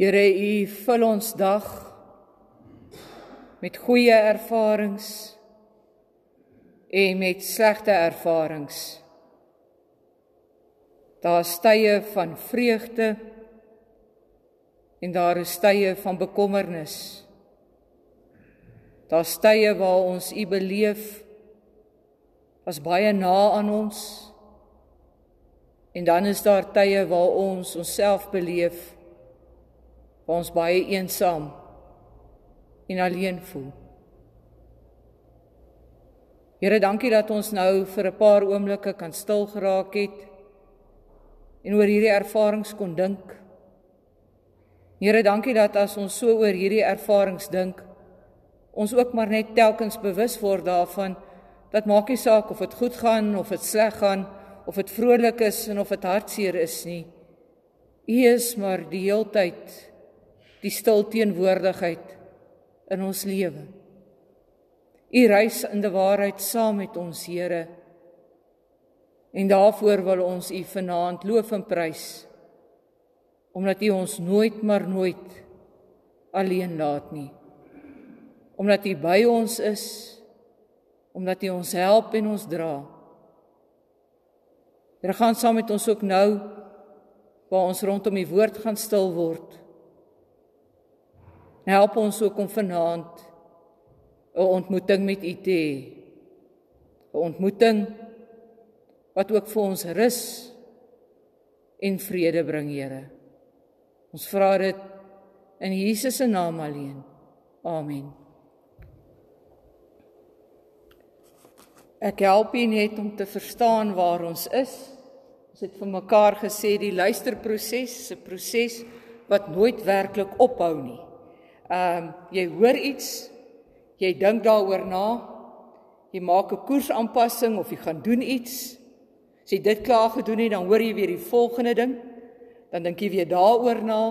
Here, U vul ons dag met goeie ervarings en met slegte ervarings. Daar is tye van vreugde en daar is tye van bekommernis. Daar is tye waar ons U beleef as baie na aan ons. En dan is daar tye waar ons onsself beleef waar ons baie eensaam en alleen voel. Here, dankie dat ons nou vir 'n paar oomblikke kan stil geraak het en oor hierdie ervarings kon dink. Here, dankie dat as ons so oor hierdie ervarings dink, ons ook maar net telkens bewus word daarvan dat maak nie saak of dit goed gaan of dit sleg gaan of dit vrolik is en of dit hartseer is nie. U is maar die heeltyd die stil teenwoordigheid in ons lewe. U reis in die waarheid saam met ons, Here. En daarvoor wil ons U vanaand loof en prys omdat U ons nooit maar nooit alleen laat nie. Omdat U by ons is, omdat U ons help en ons dra. Here gaan saam met ons ook nou waar ons rondom die woord gaan stil word. Help ons ook om vanaand 'n ontmoeting met U te hê. 'n Ontmoeting wat ook vir ons rus en vrede bring, Here. Ons vra dit in Jesus se naam alleen. Amen. Ek help u net om te verstaan waar ons is. Ons het vir mekaar gesê die luisterproses is 'n proses wat nooit werklik ophou nie. Ehm um, jy hoor iets, jy dink daaroor na, jy maak 'n koersaanpassing of jy gaan doen iets. As jy dit klaar gedoen het, dan hoor jy weer die volgende ding. Dan dink jy weer daaroor na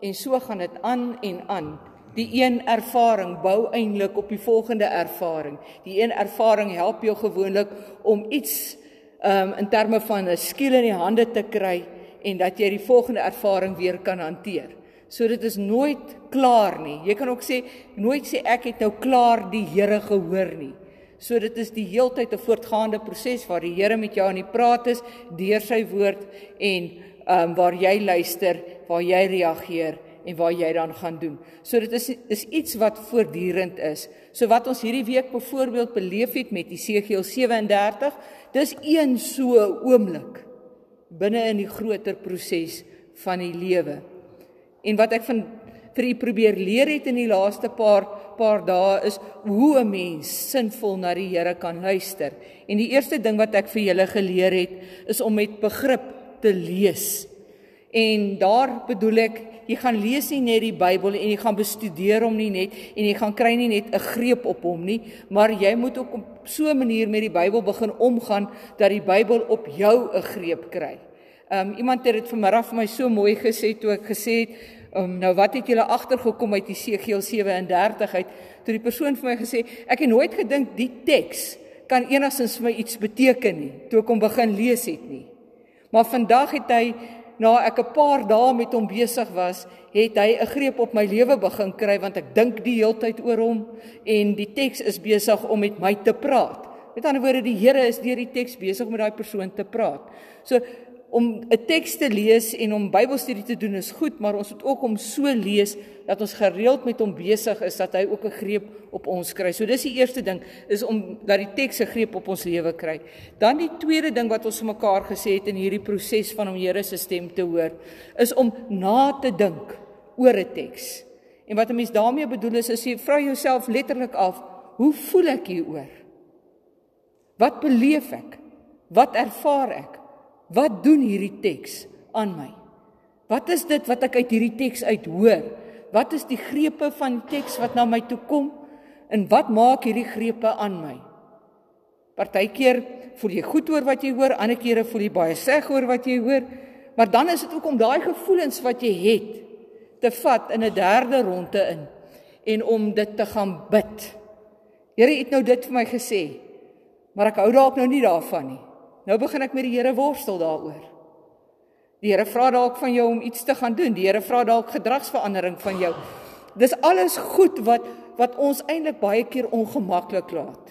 en so gaan dit aan en aan. Die een ervaring bou eintlik op die volgende ervaring. Die een ervaring help jou gewoonlik om iets ehm um, in terme van 'n skiel in die hande te kry en dat jy die volgende ervaring weer kan hanteer. So dit is nooit klaar nie. Jy kan ook sê nooit sê ek het nou klaar die Here gehoor nie. So dit is die heeltyd 'n voortgaande proses waar die Here met jou aan die praat is deur sy woord en ehm um, waar jy luister, waar jy reageer en waar jy dan gaan doen. So dit is is iets wat voortdurend is. So wat ons hierdie week byvoorbeeld beleef het met Jesegiel 37, dis een so oomblik binne in die groter proses van die lewe. En wat ek van vir u probeer leer het in die laaste paar paar dae is hoe 'n mens sinvol na die Here kan luister. En die eerste ding wat ek vir julle geleer het is om met begrip te lees. En daar bedoel ek jy gaan lees nie net die Bybel en jy gaan bestudeer hom nie net en jy gaan kry nie net 'n greep op hom nie, maar jy moet ook op so 'n manier met die Bybel begin omgaan dat die Bybel op jou 'n greep kry. Um iemand het dit vanmiddag vir my so mooi gesê toe ek gesê het Um, nou wat het julle agtergekom uit Jesegiel 37 uit toe die persoon vir my gesê ek het nooit gedink die teks kan enigstens vir my iets beteken nie toe ek hom begin lees het nie. Maar vandag het hy na ek 'n paar dae met hom besig was, het hy 'n greep op my lewe begin kry want ek dink die heeltyd oor hom en die teks is besig om met my te praat. Met ander woorde die Here is deur die teks besig om met daai persoon te praat. So om 'n teks te lees en om Bybelstudie te doen is goed, maar ons moet ook om so lees dat ons gereeld met hom besig is dat hy ook 'n greep op ons kry. So dis die eerste ding is om dat die teks 'n greep op ons lewe kry. Dan die tweede ding wat ons mekaar gesê het in hierdie proses van om Here se stem te hoor, is om na te dink oor 'n teks. En wat 'n mens daarmee bedoel is as jy vra jouself letterlik af, hoe voel ek hieroor? Wat beleef ek? Wat ervaar ek? Wat doen hierdie teks aan my? Wat is dit wat ek uit hierdie teks uit hoor? Wat is die grepe van teks wat na my toe kom? En wat maak hierdie grepe aan my? Partykeer voel jy goed oor wat jy hoor, ander kere voel jy baie sleg oor wat jy hoor. Maar dan is dit ook om daai gevoelens wat jy het te vat in 'n derde ronde in en om dit te gaan bid. Here het nou dit vir my gesê, maar ek hou dalk nou nie daarvan nie. Nou begin ek met die Here worstel daaroor. Die Here vra dalk van jou om iets te gaan doen. Die Here vra dalk gedragsverandering van jou. Dis alles goed wat wat ons eintlik baie keer ongemaklik laat.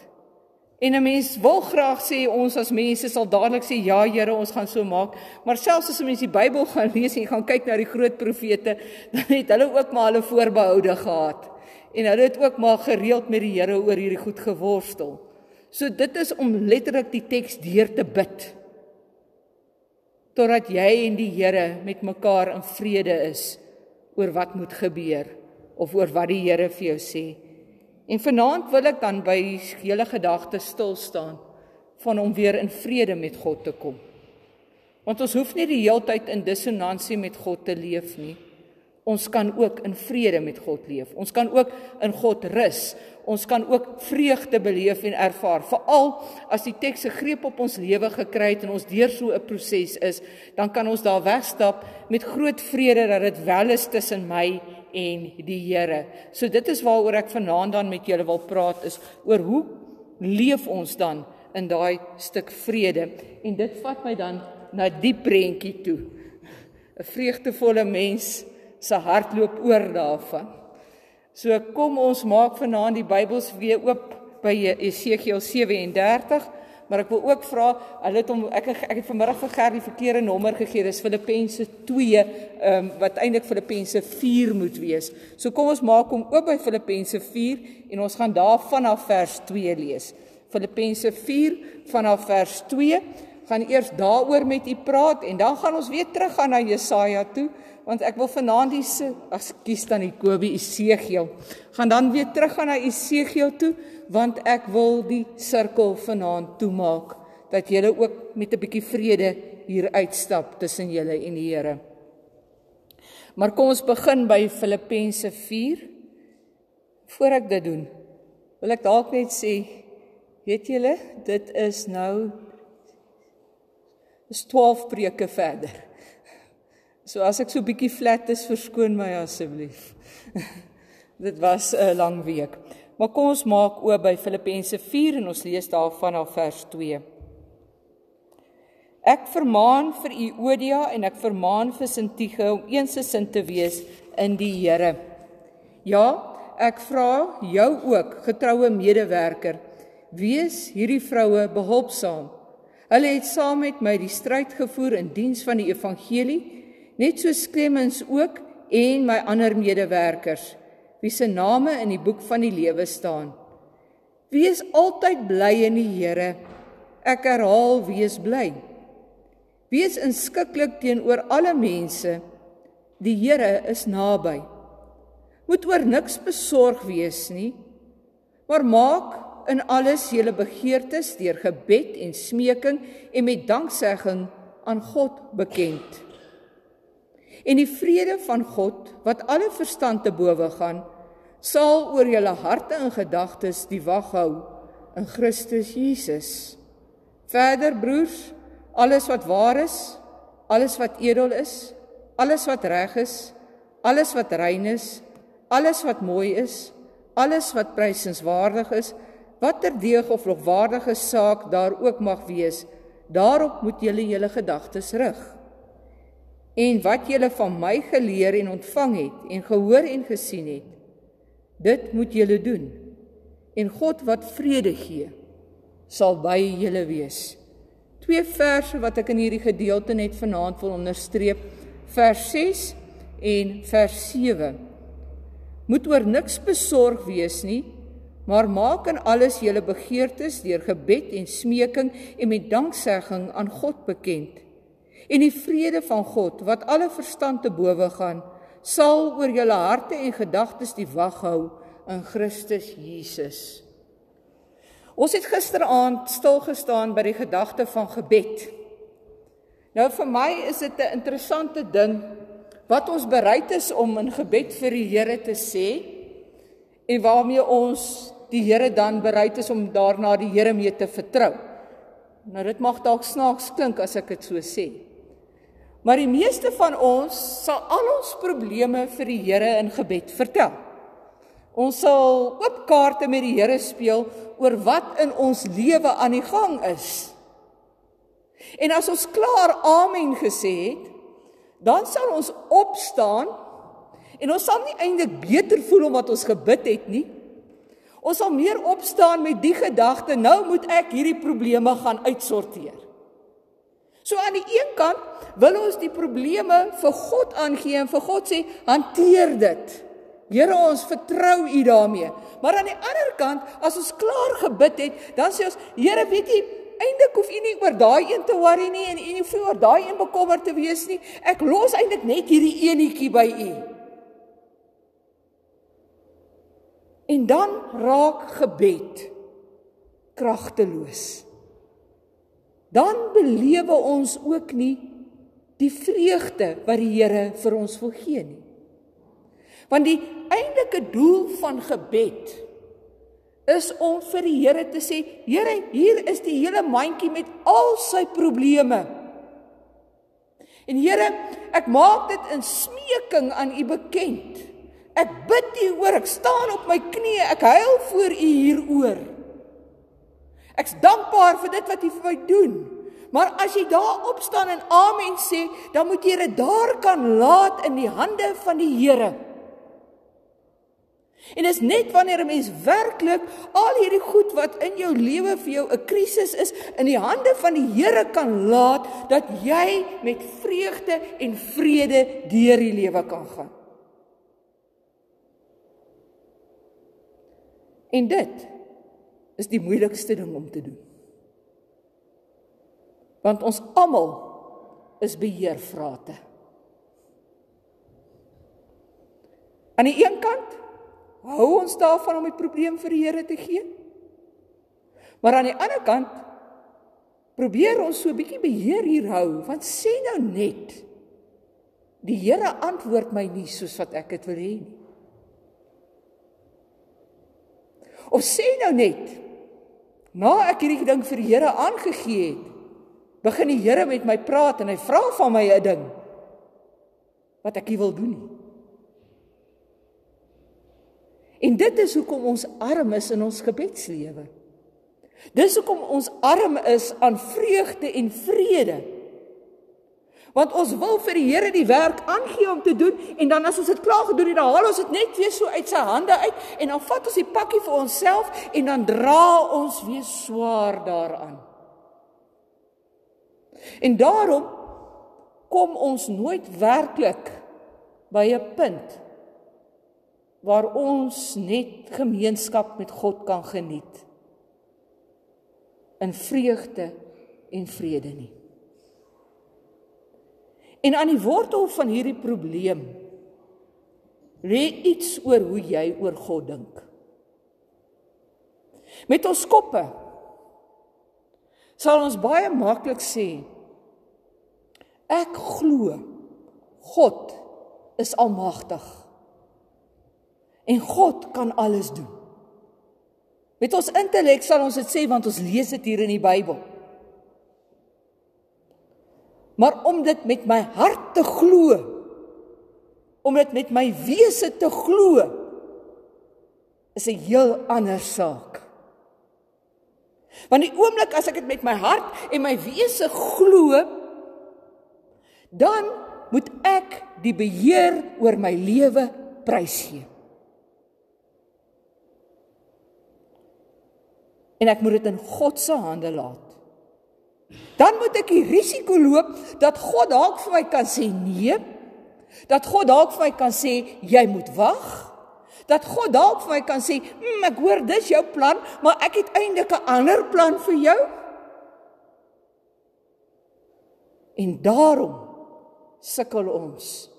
En 'n mens wil graag sê ons as mense sal dadelik sê ja Here, ons gaan so maak. Maar selfs as 'n mens die Bybel gaan lees en gaan kyk na die groot profete, dan het hulle ook maar hulle voorbehoude gehad. En hulle het ook maar gereeld met die Here oor hierdie goed geworstel. So dit is om letterlik die teks deur te bid. Totdat jy en die Here met mekaar in vrede is oor wat moet gebeur of oor wat die Here vir jou sê. En vanaand wil ek dan by hele gedagte stil staan van om weer in vrede met God te kom. Want ons hoef nie die heeltyd in dissonansie met God te leef nie. Ons kan ook in vrede met God leef. Ons kan ook in God rus. Ons kan ook vreugde beleef en ervaar. Veral as die teks se greep op ons lewe gekry het en ons deur so 'n proses is, dan kan ons daar wegstap met groot vrede dat dit wel is tussen my en die Here. So dit is waaroor ek vanaand dan met julle wil praat is oor hoe leef ons dan in daai stuk vrede? En dit vat my dan na die prentjie toe. 'n Vreugdevolle mens se hart loop oor daarvan. So kom ons maak vanaand die Bybels weer oop by Jesegiel 37 maar ek wil ook vra, hulle het hom ek ek het vanmiddag vir Gerrie verkeerde nommer gegee. Dis Filippense 2, ehm um, wat eintlik Filippense 4 moet wees. So kom ons maak hom oop by Filippense 4 en ons gaan daar vanaf vers 2 lees. Filippense 4 vanaf vers 2 gaan eers daaroor met u praat en dan gaan ons weer terug gaan na Jesaja toe want ek wil vanaand die ekskuus dan die Kobie Esegiel gaan dan weer terug gaan na Esegiel toe want ek wil die sirkel vanaand toemaak dat julle ook met 'n bietjie vrede hier uitstap tussen julle en die Here. Maar kom ons begin by Filippense 4. Voor ek dit doen, wil ek dalk net sê, weet julle, dit is nou is 12 preke verder. So as ek so bietjie flat is, verskoon my asseblief. dit was 'n lang week. Maar kom ons maak oop by Filippense 4 en ons lees daarvan af vers 2. Ek vermaan vir u Odia en ek vermaan vir Sintige om eensgesind te wees in die Here. Ja, ek vra jou ook, getroue medewerker, wees hierdie vroue behulpsaam. Hulle het saam met my die stryd gevoer in diens van die evangelie, net so Clemens ook en my ander medewerkers wie se name in die boek van die lewe staan. Wees altyd bly in die Here. Ek herhaal, wees bly. Wees inskikkelik teenoor alle mense. Die Here is naby. Moet oor niks besorg wees nie, maar maak in alles julle begeertes deur gebed en smeking en met danksegging aan God bekend. En die vrede van God wat alle verstand te bowe gaan, sal oor julle harte en gedagtes die wag hou in Christus Jesus. Verder broers, alles wat waar is, alles wat edel is, alles wat reg is, alles wat rein is, alles wat mooi is, alles wat prysenswaardig is, watter deeg of lofwaardige saak daar ook mag wees, daarop moet julle julle gedagtes rig. En wat julle van my geleer en ontvang het en gehoor en gesien het, Dit moet julle doen. En God wat vrede gee, sal by julle wees. Twee verse wat ek in hierdie gedeelte net vanaand wil onderstreep, vers 6 en vers 7. Moet oor niks besorg wees nie, maar maak in alles julle begeertes deur gebed en smeking en met danksegging aan God bekend. En die vrede van God wat alle verstand te bowe gaan, sal oor julle harte en gedagtes die wag hou in Christus Jesus. Ons het gisteraand stil gestaan by die gedagte van gebed. Nou vir my is dit 'n interessante ding wat ons bereid is om in gebed vir die Here te sê en waarmee ons die Here dan bereid is om daarna die Here mee te vertrou. Nou dit mag dalk snaaks klink as ek dit so sê. Maar die meeste van ons sal al ons probleme vir die Here in gebed vertel. Ons sal oop kaarte met die Here speel oor wat in ons lewe aan die gang is. En as ons klaar amen gesê het, dan sal ons opstaan en ons sal nie eintlik beter voel omdat ons gebid het nie. Ons sal meer opstaan met die gedagte, nou moet ek hierdie probleme gaan uitsorteer. So aan die een kant wil ons die probleme vir God aangee en vir God sê, hanteer dit. Here, ons vertrou U daarmee. Maar aan die ander kant, as ons klaar gebid het, dan sê ons, Here, weet jy, eintlik hoef U nie oor daai een te worry nie en U nie hoef oor daai een bekommerd te wees nie. Ek los eintlik net hierdie eenetjie by U. En dan raak gebed kragteloos. Dan belewe ons ook nie die vreugde wat die Here vir ons wil gee nie. Want die eintlike doel van gebed is om vir die Here te sê, Here, hier is die hele mandjie met al sy probleme. En Here, ek maak dit in smeking aan U bekend. Ek bid U oor, ek staan op my knieë, ek huil voor U hieroor. Ek's dankbaar vir dit wat U vir my doen. Maar as jy daar opstaan en amen sê, dan moet jy dit daar kan laat in die hande van die Here. En is net wanneer 'n mens werklik al hierdie goed wat in jou lewe vir jou 'n krisis is, in die hande van die Here kan laat dat jy met vreugde en vrede deur die lewe kan gaan. En dit is die moeilikste ding om te doen. Want ons almal is beheervrate. Aan die een kant hou ons daarvan om die probleem vir die Here te gee. Maar aan die ander kant probeer ons so 'n bietjie beheer hier hou, want sê nou net die Here antwoord my nie soos wat ek dit wil hê nie. Of sê nou net na ek hierdie ding vir die Here aangegee het, begin die Here met my praat en hy vra van my 'n ding wat ek nie wil doen nie. En dit is hoekom ons arm is in ons gebedslewe. Dis hoekom ons arm is aan vreugde en vrede Want ons wil vir die Here die werk aangee om te doen en dan as ons dit klaar gedoen het, dan haal ons dit net weer so uit sy hande uit en dan vat ons die pakkie vir onsself en dan dra ons weer swaar daaraan. En daarom kom ons nooit werklik by 'n punt waar ons net gemeenskap met God kan geniet in vreugde en vrede nie. En aan die wortel van hierdie probleem lê iets oor hoe jy oor God dink. Met ons koppe sal ons baie maklik sê ek glo God is almagtig. En God kan alles doen. Met ons intellek sal ons dit sê want ons lees dit hier in die Bybel. Maar om dit met my hart te glo, om dit met my wese te glo, is 'n heel ander saak. Want die oomblik as ek dit met my hart en my wese glo, dan moet ek die beheer oor my lewe prysgee. En ek moet dit in God se hande laat. Dan moet ek die risiko loop dat God dalk vir my kan sê nee. Dat God dalk vir my kan sê jy moet wag. Dat God dalk vir my kan sê, "Mmm, ek hoor dis jou plan, maar ek het eintlik 'n ander plan vir jou." En daarom sukkel ons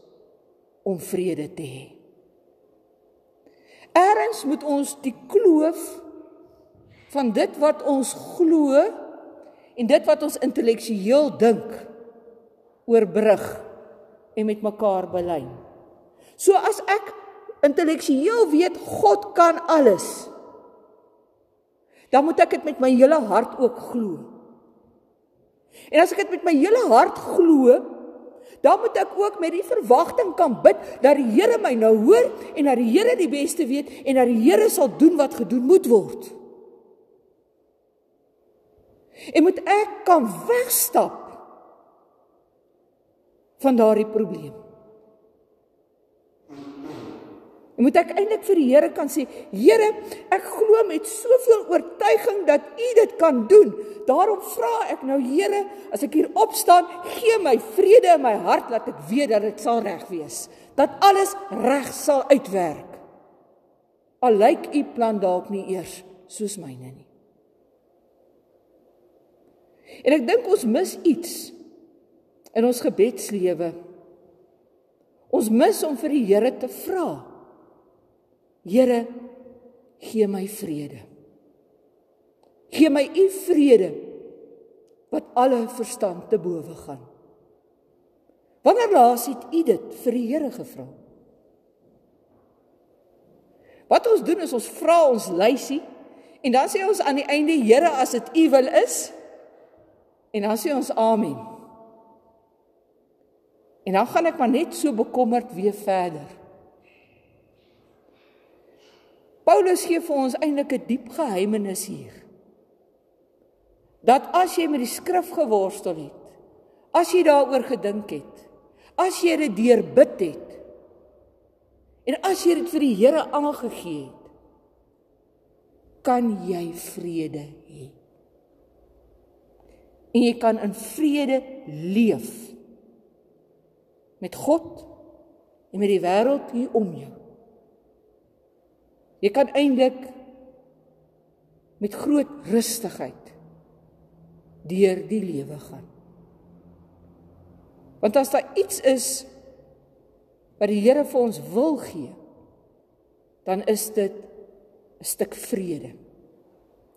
om vrede te hê. Eerens moet ons die kloof van dit wat ons glo en dit wat ons intellektueel dink oorbrug en met mekaar belyn. So as ek intellektueel weet God kan alles, dan moet ek dit met my hele hart ook glo. En as ek dit met my hele hart glo, dan moet ek ook met die verwagting kan bid dat die Here my nou hoor en dat die Here die beste weet en dat die Here sal doen wat gedoen moet word. En moet ek kan wegstap van daardie probleem. En moet ek eintlik vir die Here kan sê, Here, ek glo met soveel oortuiging dat U dit kan doen. Daarom vra ek nou, Here, as ek hier opstaan, gee my vrede in my hart dat ek weet dat dit sal reg wees, dat alles reg sal uitwerk. Al lyk U plan dalk nie eers soos myne nie. En ek dink ons mis iets in ons gebedslewe. Ons mis om vir die Here te vra. Here, gee my vrede. Gee my u vrede wat alle verstand te bowe gaan. Wanneer laas het u dit vir die Here gevra? Wat ons doen is ons vra ons lysie en dan sê ons aan die einde Here as dit u wil is en dan sê ons amen. En dan gaan ek maar net so bekommerd weer verder. Paulus gee vir ons eintlik 'n diep geheimenis hier. Dat as jy met die skrif geworstel het, as jy daaroor gedink het, as jy dit deurbid het en as jy dit vir die Here aangegee het, kan jy vrede. En jy kan in vrede leef met God en met die wêreld hier om jou. Jy kan eintlik met groot rustigheid deur die lewe gaan. Want as daar iets is wat die Here vir ons wil gee, dan is dit 'n stuk vrede.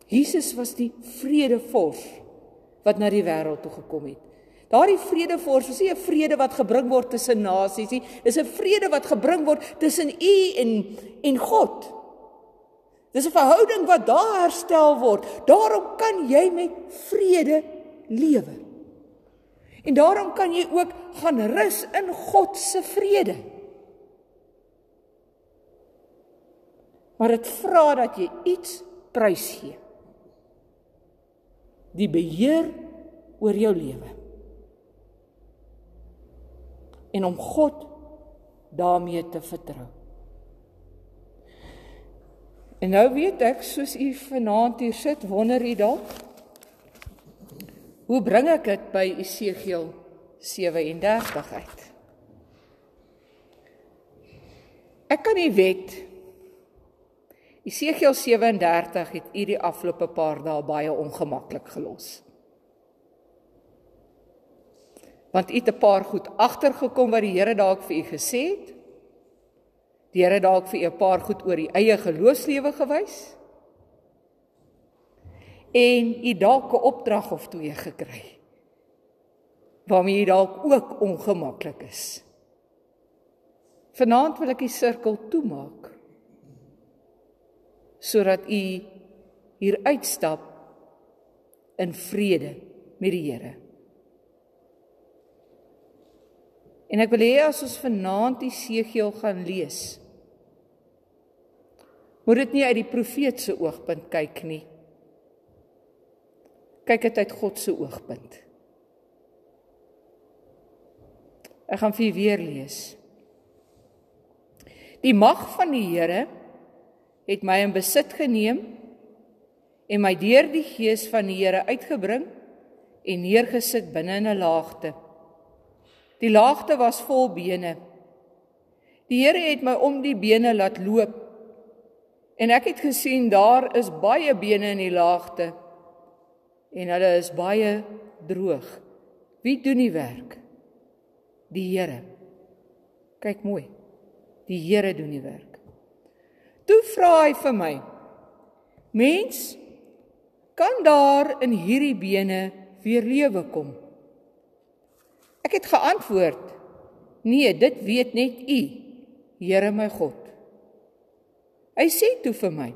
Jesus was die vredevors wat na die wêreld toe gekom het. Daardie vredevors is nie 'n vrede wat gebring word tussen nasies nie, dis 'n vrede wat gebring word tussen u en en God. Dis 'n verhouding wat daar herstel word. Daarom kan jy met vrede lewe. En daarom kan jy ook gaan rus in God se vrede. Maar dit vra dat jy iets prys gee. Die beheer oor jou lewe. En om God daarmee te vertrou. En nou weet ek soos u vanaand hier sit, wonder u dalk hoe bring ek dit by Esegiel 37 uit? Ek kan nie weet Esegiel 37 het u die afgelope paar dae baie ongemaklik gelos. Want u het 'n paar goed agtergekom wat die Here dalk vir u gesê het. Die Here dalk vir 'n paar goed oor die eie geloofslewe gewys. En u dalk 'n opdrag of twee gekry. Waarmee jy dalk ook ongemaklik is. Vanaand wil ek die sirkel toemaak sodat u hier uitstap in vrede met die Here. En ek wil hê as ons vanaand die Segiel gaan lees, moet dit nie uit die profeet se oogpunt kyk nie. Kyk dit uit God se oogpunt. Ek gaan vir weer lees. Die mag van die Here het my in besit geneem en my deur die gees van die Here uitgebring en neergesit binne in 'n laagte. Die laagte was vol bene. Die Here het my om die bene laat loop En ek het gesien daar is baie bene in die laagte en hulle is baie droog. Wie doen die werk? Die Here. Kyk mooi. Die Here doen die werk. Vra hy vir my: Mens, kan daar in hierdie bene weer lewe kom? Ek het geantwoord: Nee, dit weet net U, Here my God. Hy sê toe vir my.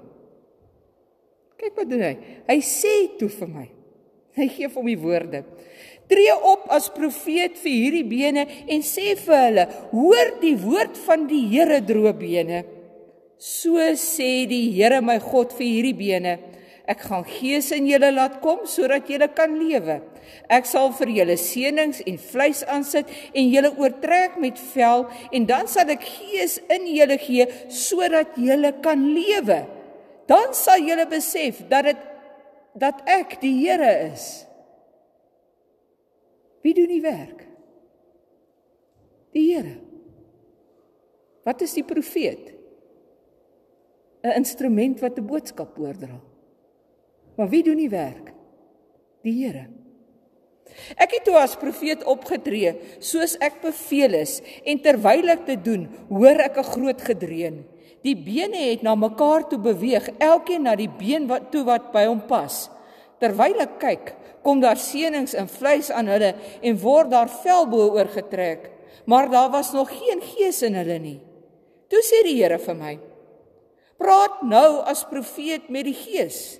Kyk wat doen hy. Hy sê toe vir my. Hy gee vir hom die woorde. Tree op as profeet vir hierdie bene en sê vir hulle: Hoor die woord van die Here droë bene. So sê die Here my God vir hierdie bene: Ek gaan gees in julle laat kom sodat julle kan lewe. Ek sal vir julle seënings en vleis aansit en julle oortrek met vel en dan sal ek gees in julle gee sodat julle kan lewe. Dan sal julle besef dat dit dat ek die Here is. Wie doen die werk? Die Here. Wat is die profeet? 'n Instrument wat 'n boodskap oordra. Maar wie doen die werk? Die Here. Ek het toe as profeet opgetree soos ek beveel is en terwyl ek dit doen, hoor ek 'n groot gedreun. Die bene het na mekaar toe beweeg, elkeen na die been wat toe wat by hom pas. Terwyl ek kyk, kom daar seënings in vleis aan hulle en word daar velbo oorgetrek, maar daar was nog geen gees in hulle nie. Toe sê die Here vir my: Praat nou as profeet met die gees.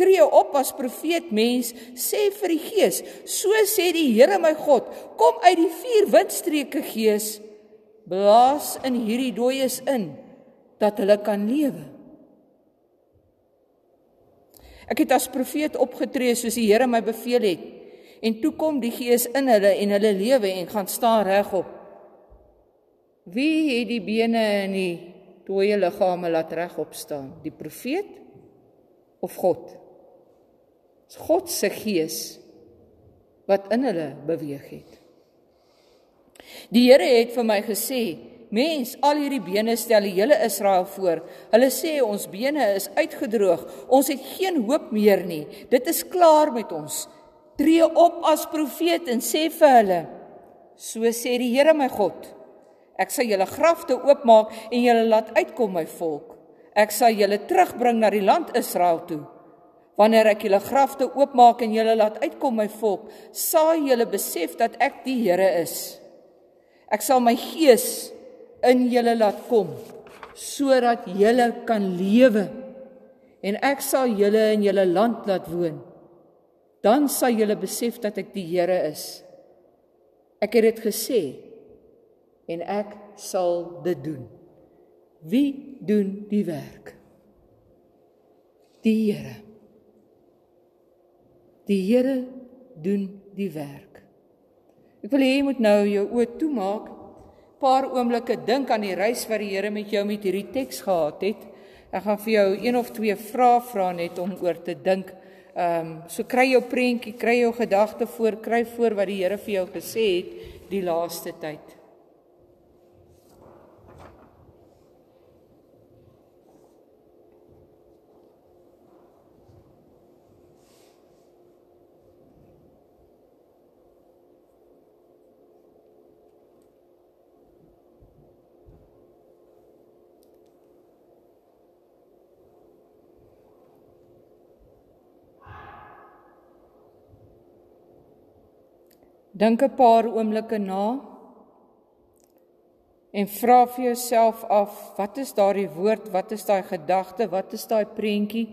Tree op as profeet mens. Sê vir die gees so sê die Here my God kom uit die vier windstreke gees. Blaas in hierdie dooies in dat hulle kan lewe. Ek het as profeet opgetree soos die Here my beveel het. En toe kom die gees in hulle en hulle lewe en gaan staan regop wie het die bene in die dooie liggame laat regop staan die profeet of God God se gees wat in hulle beweeg het. Die Here het vir my gesê, mens, al hierdie bene stel die hele Israel voor. Hulle sê ons bene is uitgedroog. Ons het geen hoop meer nie. Dit is klaar met ons. Tree op as profeet en sê vir hulle: So sê die Here my God, ek sal julle grafte oopmaak en julle laat uitkom my volk. Ek sal julle terugbring na die land Israel toe. Wanneer ek julle grafte oopmaak en julle laat uitkom my volk, sal julle besef dat ek die Here is. Ek sal my gees in julle laat kom sodat julle kan lewe en ek sal julle in julle land laat woon. Dan sal julle besef dat ek die Here is. Ek het dit gesê en ek sal dit doen. Wie doen die werk? Die Here. Die Here doen die werk. Ek wil hê jy moet nou jou oë toemaak. Paar oomblikke dink aan die reis wat die Here met jou met hierdie teks gehad het. Ek gaan vir jou een of twee vrae vra net om oor te dink. Ehm um, so kry jou prentjie, kry jou gedagte voor, kry voor wat die Here vir jou gesê het die laaste tyd. Dink 'n paar oomblikke na en vra vir jouself af, wat is daardie woord, wat is daai gedagte, wat is daai prentjie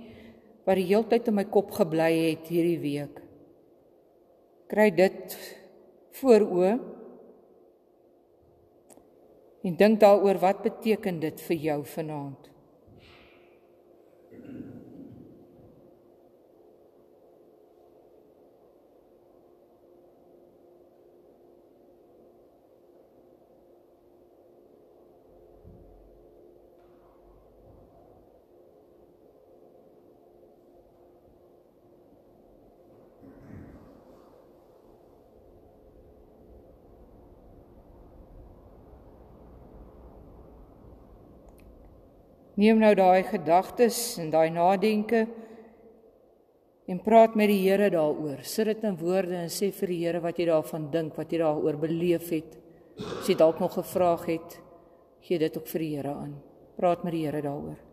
wat die hele tyd in my kop gebly het hierdie week? Kry dit voor oë en dink daaroor wat beteken dit vir jou vanaand? Neem nou daai gedagtes en daai nadenke en praat met die Here daaroor. Sit dit in woorde en sê vir die Here wat jy daarvan dink, wat jy daaroor beleef het. As jy dalk nog 'n vraag het, gee dit ook vir die Here aan. Praat met die Here daaroor.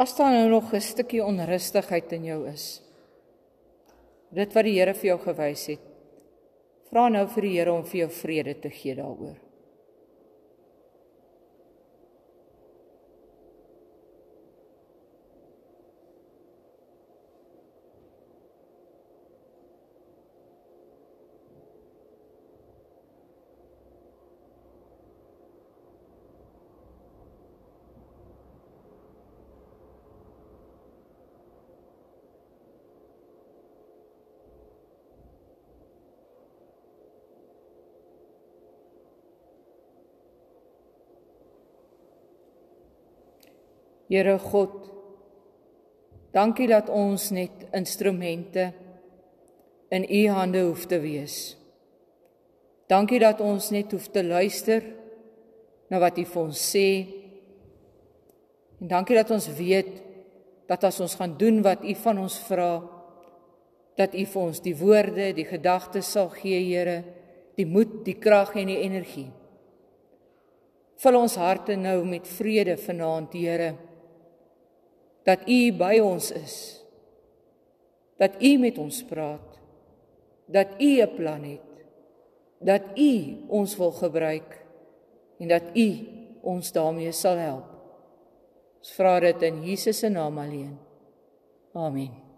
As daar nou nog 'n stukkie onrustigheid in jou is, dit wat die Here vir jou gewys het, vra nou vir die Here om vir jou vrede te gee daaroor. Here God, dankie dat ons net instrumente in U hande hoef te wees. Dankie dat ons net hoef te luister na wat U vir ons sê. En dankie dat ons weet dat as ons gaan doen wat U van ons vra, dat U vir ons die woorde, die gedagtes sal gee, Here, die moed, die krag en die energie. Vul ons harte nou met vrede vanaand, Here dat U by ons is. Dat U met ons praat. Dat U 'n plan het. Dat U ons wil gebruik en dat U ons daarmee sal help. Ons vra dit in Jesus se naam alleen. Amen.